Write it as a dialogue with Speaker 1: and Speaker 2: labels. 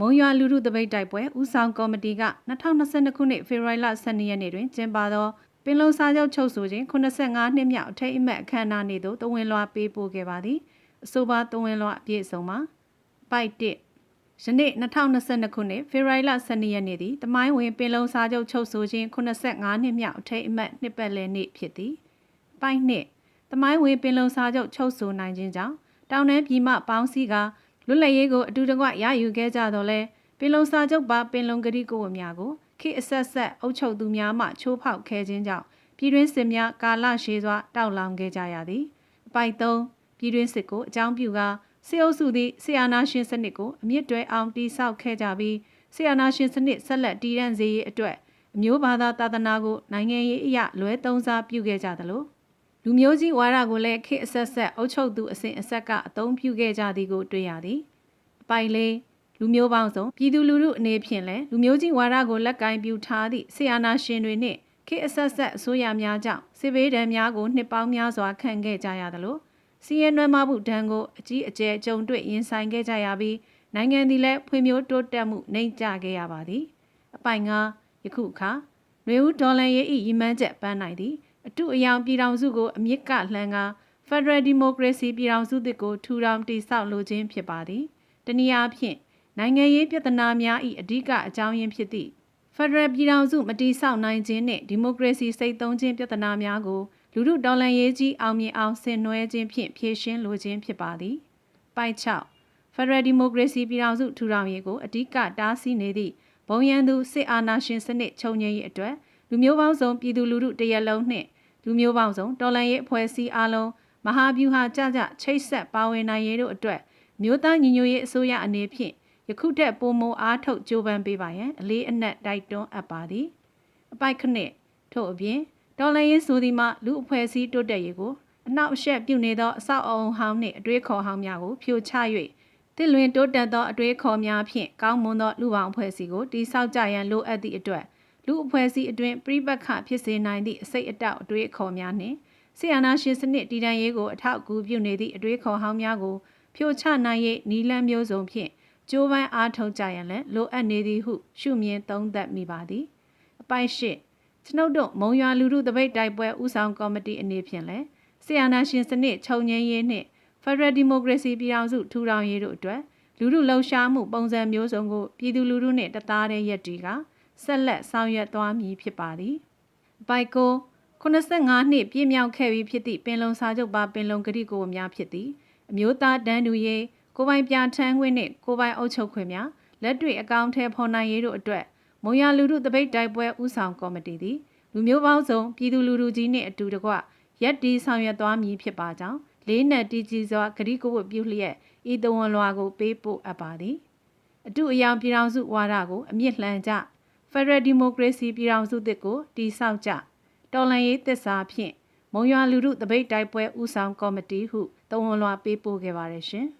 Speaker 1: မုံရွာလူထုတပိတ်တိုက်ပွဲဦးဆောင်ကော်မတီက2022ခုနှစ်ဖေဖော်ဝါရီလ12ရက်နေ့တွင်ကျင်းပသောပင်လုံစာချုပ်ချုပ်ဆိုခြင်း85နှစ်မြောက်အထိမ်းအမှတ်အခမ်းအနားနေ့သို့တဝင်လွှာပေးပို့ခဲ့ပါသည်အဆိုပါတဝင်လွှာအပြည့်အစုံမှာပိုက်1 ယနေ့2022ခုနှစ်ဖေဖော်ဝါရီလ12ရက်နေ့သည်တမိုင်းဝင်ပင်လုံစာချုပ်ချုပ်ဆိုခြင်း85နှစ်မြောက်အထိမ်းအမှတ်နှစ်ပတ်လည်နေ့ဖြစ်သည်ပိုက်2တမိုင်းဝင်ပင်လုံစာချုပ်ချုပ်ဆိုနိုင်ခြင်းကြောင့်တောင်တန်းပြည်မှပေါင်းစည်းကလွတ်လပ်ရေးကိုအတူတကွရယူခဲ့ကြတော့လဲပင်လုံစာချုပ်ပါပင်လုံကတိကိုဝများကိုခေအဆက်ဆက်အုပ်ချုပ်သူများမှချိုးဖောက်ခဲ့ခြင်းကြောင့်ပြည်တွင်းစစ်များကာလရှည်စွာတောက်လောင်ခဲ့ကြရသည်အပိုက်3ပြည်တွင်းစစ်ကိုအကြောင်းပြုကာ စေအုပ်စုသည်ဆီယာနာရှင်စနစ်ကိုအမြင့်တွဲအောင်တိဆောက်ခဲ့ကြပြီးဆီယာနာရှင်စနစ်ဆက်လက်တည်တံ့စေရေးအတွက်အမျိုးဘာသာသာသနာကိုနိုင်ငံရေးအရလွဲသုံးစားပြုခဲ့ကြသလိုလူမျိုးကြီးဝါဒကိုလည်းခေအဆက်ဆက်အုပ်ချုပ်သူအစဉ်အဆက်ကအသုံးပြုခဲ့ကြသည်ကိုတွေ့ရသည်အပိုင်လေးလူမျိုးပေါင်းစုံပြည်သူလူထုအနေဖြင့်လည်းလူမျိုးကြီးဝါဒကိုလက်ကင်ပြူထားသည့်ဆီယာနာရှင်တွေနှင့်ခေအဆက်ဆက်အစိုးရများကြောင့်စစ်ဘေးဒဏ်များကိုနှစ်ပေါင်းများစွာခံခဲ့ကြရသလို စီးရဲနွမ်းမမှုဒဏ်ကိုအကြီးအကျယ်ကြုံတွေ့ရင်ဆိုင်ခဲ့ကြရပြီးနိုင်ငံသည်လည်းဖွံ့ဖြိုးတိုးတက်မှုနှိမ့်ကျခဲ့ရပါသည်အပိုင်ကယခုအခါຫນွေဦးဒေါ်လန်ရဲ့ဤရီမန်းချက်ပန်းနိုင်သည်အတုအယောင်ပြည်ထောင်စုကိုအမြင့်ကလှမ်းကာ Federal Democracy ပြည်ထောင်စုသစ်ကိုထူထောင်တည်ဆောက်လိုခြင်းဖြစ်ပါသည်တနည်းအားဖြင့်နိုင်ငံရေးပြဿနာများ၏အဓိကအကြောင်းရင်းဖြစ်သည့်ဖက်ဒရယ်ပြည်ထောင်စုမတည်ဆောက်နိုင်ခြင်းနှင့်ဒီမိုကရေစီစိတ်သုံးခြင်းပြဿနာများကို လူထုတော်လှန်ရေးကြီးအောင်မြင်အောင်ဆင်နွှဲခြင်းဖြင့်ဖြည့်ရှင်းလိုခြင်းဖြစ်ပါသည်။ပိုက်6ဖက်ဒရယ်ဒီမိုကရေစီပြည်ထောင်စုထူထောင်ရေးကိုအဓိကတားဆီးနေသည့်ဘုံရန်သူစစ်အာဏာရှင်စနစ်ချုပ်ငြိမ်းရေးအတွက်လူမျိုးပေါင်းစုံပြည်သူလူထုတရက်လုံးနှင့်လူမျိုးပေါင်းစုံတော်လှန်ရေးအဖွဲ့အစည်းအလုံးမဟာဗျူဟာကြကြချိတ်ဆက်ပါဝင်နိုင်ရေးတို့အတွက်မြို့သားညီညွတ်ရေးအစိုးရအနေဖြင့်ယခုထက်ပိုမိုအားထုတ်ကြိုးပမ်းပေးပါရန်အလေးအနက်တိုက်တွန်းအပ်ပါသည်အပိုက်ခနစ်ထို့အပြင် ဒေါ်လာရင်းဆိုသည်မှလူအဖွဲ့အစည်းတိုးတက်ရေးကိုအနောက်အရှက်ပြုနေသောအဆောက်အအုံဟောင်းနှင့်အတွေးခေါ်ဟောင်းများကိုဖြိုချ၍တစ်လွင်တိုးတက်သောအတွေးခေါ်များဖြင့်ကောင်းမွန်သောလူပေါင်းအဖွဲ့အစည်းကိုတိဆောက်ကြရန်လိုအပ်သည့်အတွက်လူအဖွဲ့အစည်းအတွင်းပြိပက္ခဖြစ်စေနိုင်သည့်အစိတ်အတောက်အတွေးခေါ်များနှင့်ဆီယနာရှင်စနစ်တည်တံ့ရေးကိုအထောက်အကူပြုနေသည့်အတွေးခေါ်ဟောင်းများကိုဖြိုချနိုင်ရေးနီလန်းမျိုးစုံဖြင့်ကြိုးပမ်းအားထုတ်ကြရန်လည်းလိုအပ်နေသည်ဟုရှုမြင်သုံးသပ်မိပါသည်အပိုက်ရှိ ကျွန်ုပ်တို့မုံရွာလူထုတပိတ်တိုက်ပွဲဥဆောင်ကော်မတီအနေဖြင့်လည်းဆီယနာရှင်စနစ်ခြုံငင်းရေးနှင့် Federal Democracy ပြည်ထောင်စုထူထောင်ရေးတို့အတွက်လူထုလှုပ်ရှားမှုပုံစံမျိုးစုံကိုပြည်သူလူထုနှင့်တသားတည်းရက်တီကဆက်လက်ဆောင်ရွက်သွားမည်ဖြစ်ပါသည်။ဘိုက်ကို85နှစ်ပြည့်မြောက်ခဲ့ပြီဖြစ်သည့်ပင်လုံစာချုပ်ပါပင်လုံကတိကိုများဖြစ်သည်အမျိုးသားတန်းတူရေးကိုပိုင်ပြထန်းခွင့်နှင့်ကိုပိုင်အုပ်ချုပ်ခွင့်များလက်တွေ့အကောင့်ထဲဖော်နိုင်ရေးတို့အတွက် မုံရလူထုတပိတ်တိုက်ပွဲဥဆောင်ကော်မတီသည်လူမျိုးပေါင်းစုံပြည်သူလူထုကြီးနှင့်အတူတကွရက်တီဆောင်ရွက်သွားမည်ဖြစ်ပါကြောင်းလေးနက်တီကြီးစွာဂရိကိုဝတ်ပြုလျက်ဤတဝန်လွာကိုပေးပို့အပ်ပါသည်အတူအယောင်ပြည်ထောင်စုဝါဒကိုအမြင့်လှန်ကြ Federal Democracy ပြည်ထောင်စုသစ်ကိုတည်ဆောက်ကြတော်လှန်ရေးသစ္စာဖြင့်မုံရွာလူထုတပိတ်တိုက်ပွဲဥဆောင်ကော်မတီဟုတဝန်လွာပေးပို့ခဲ့ပါတယ်ရှင်။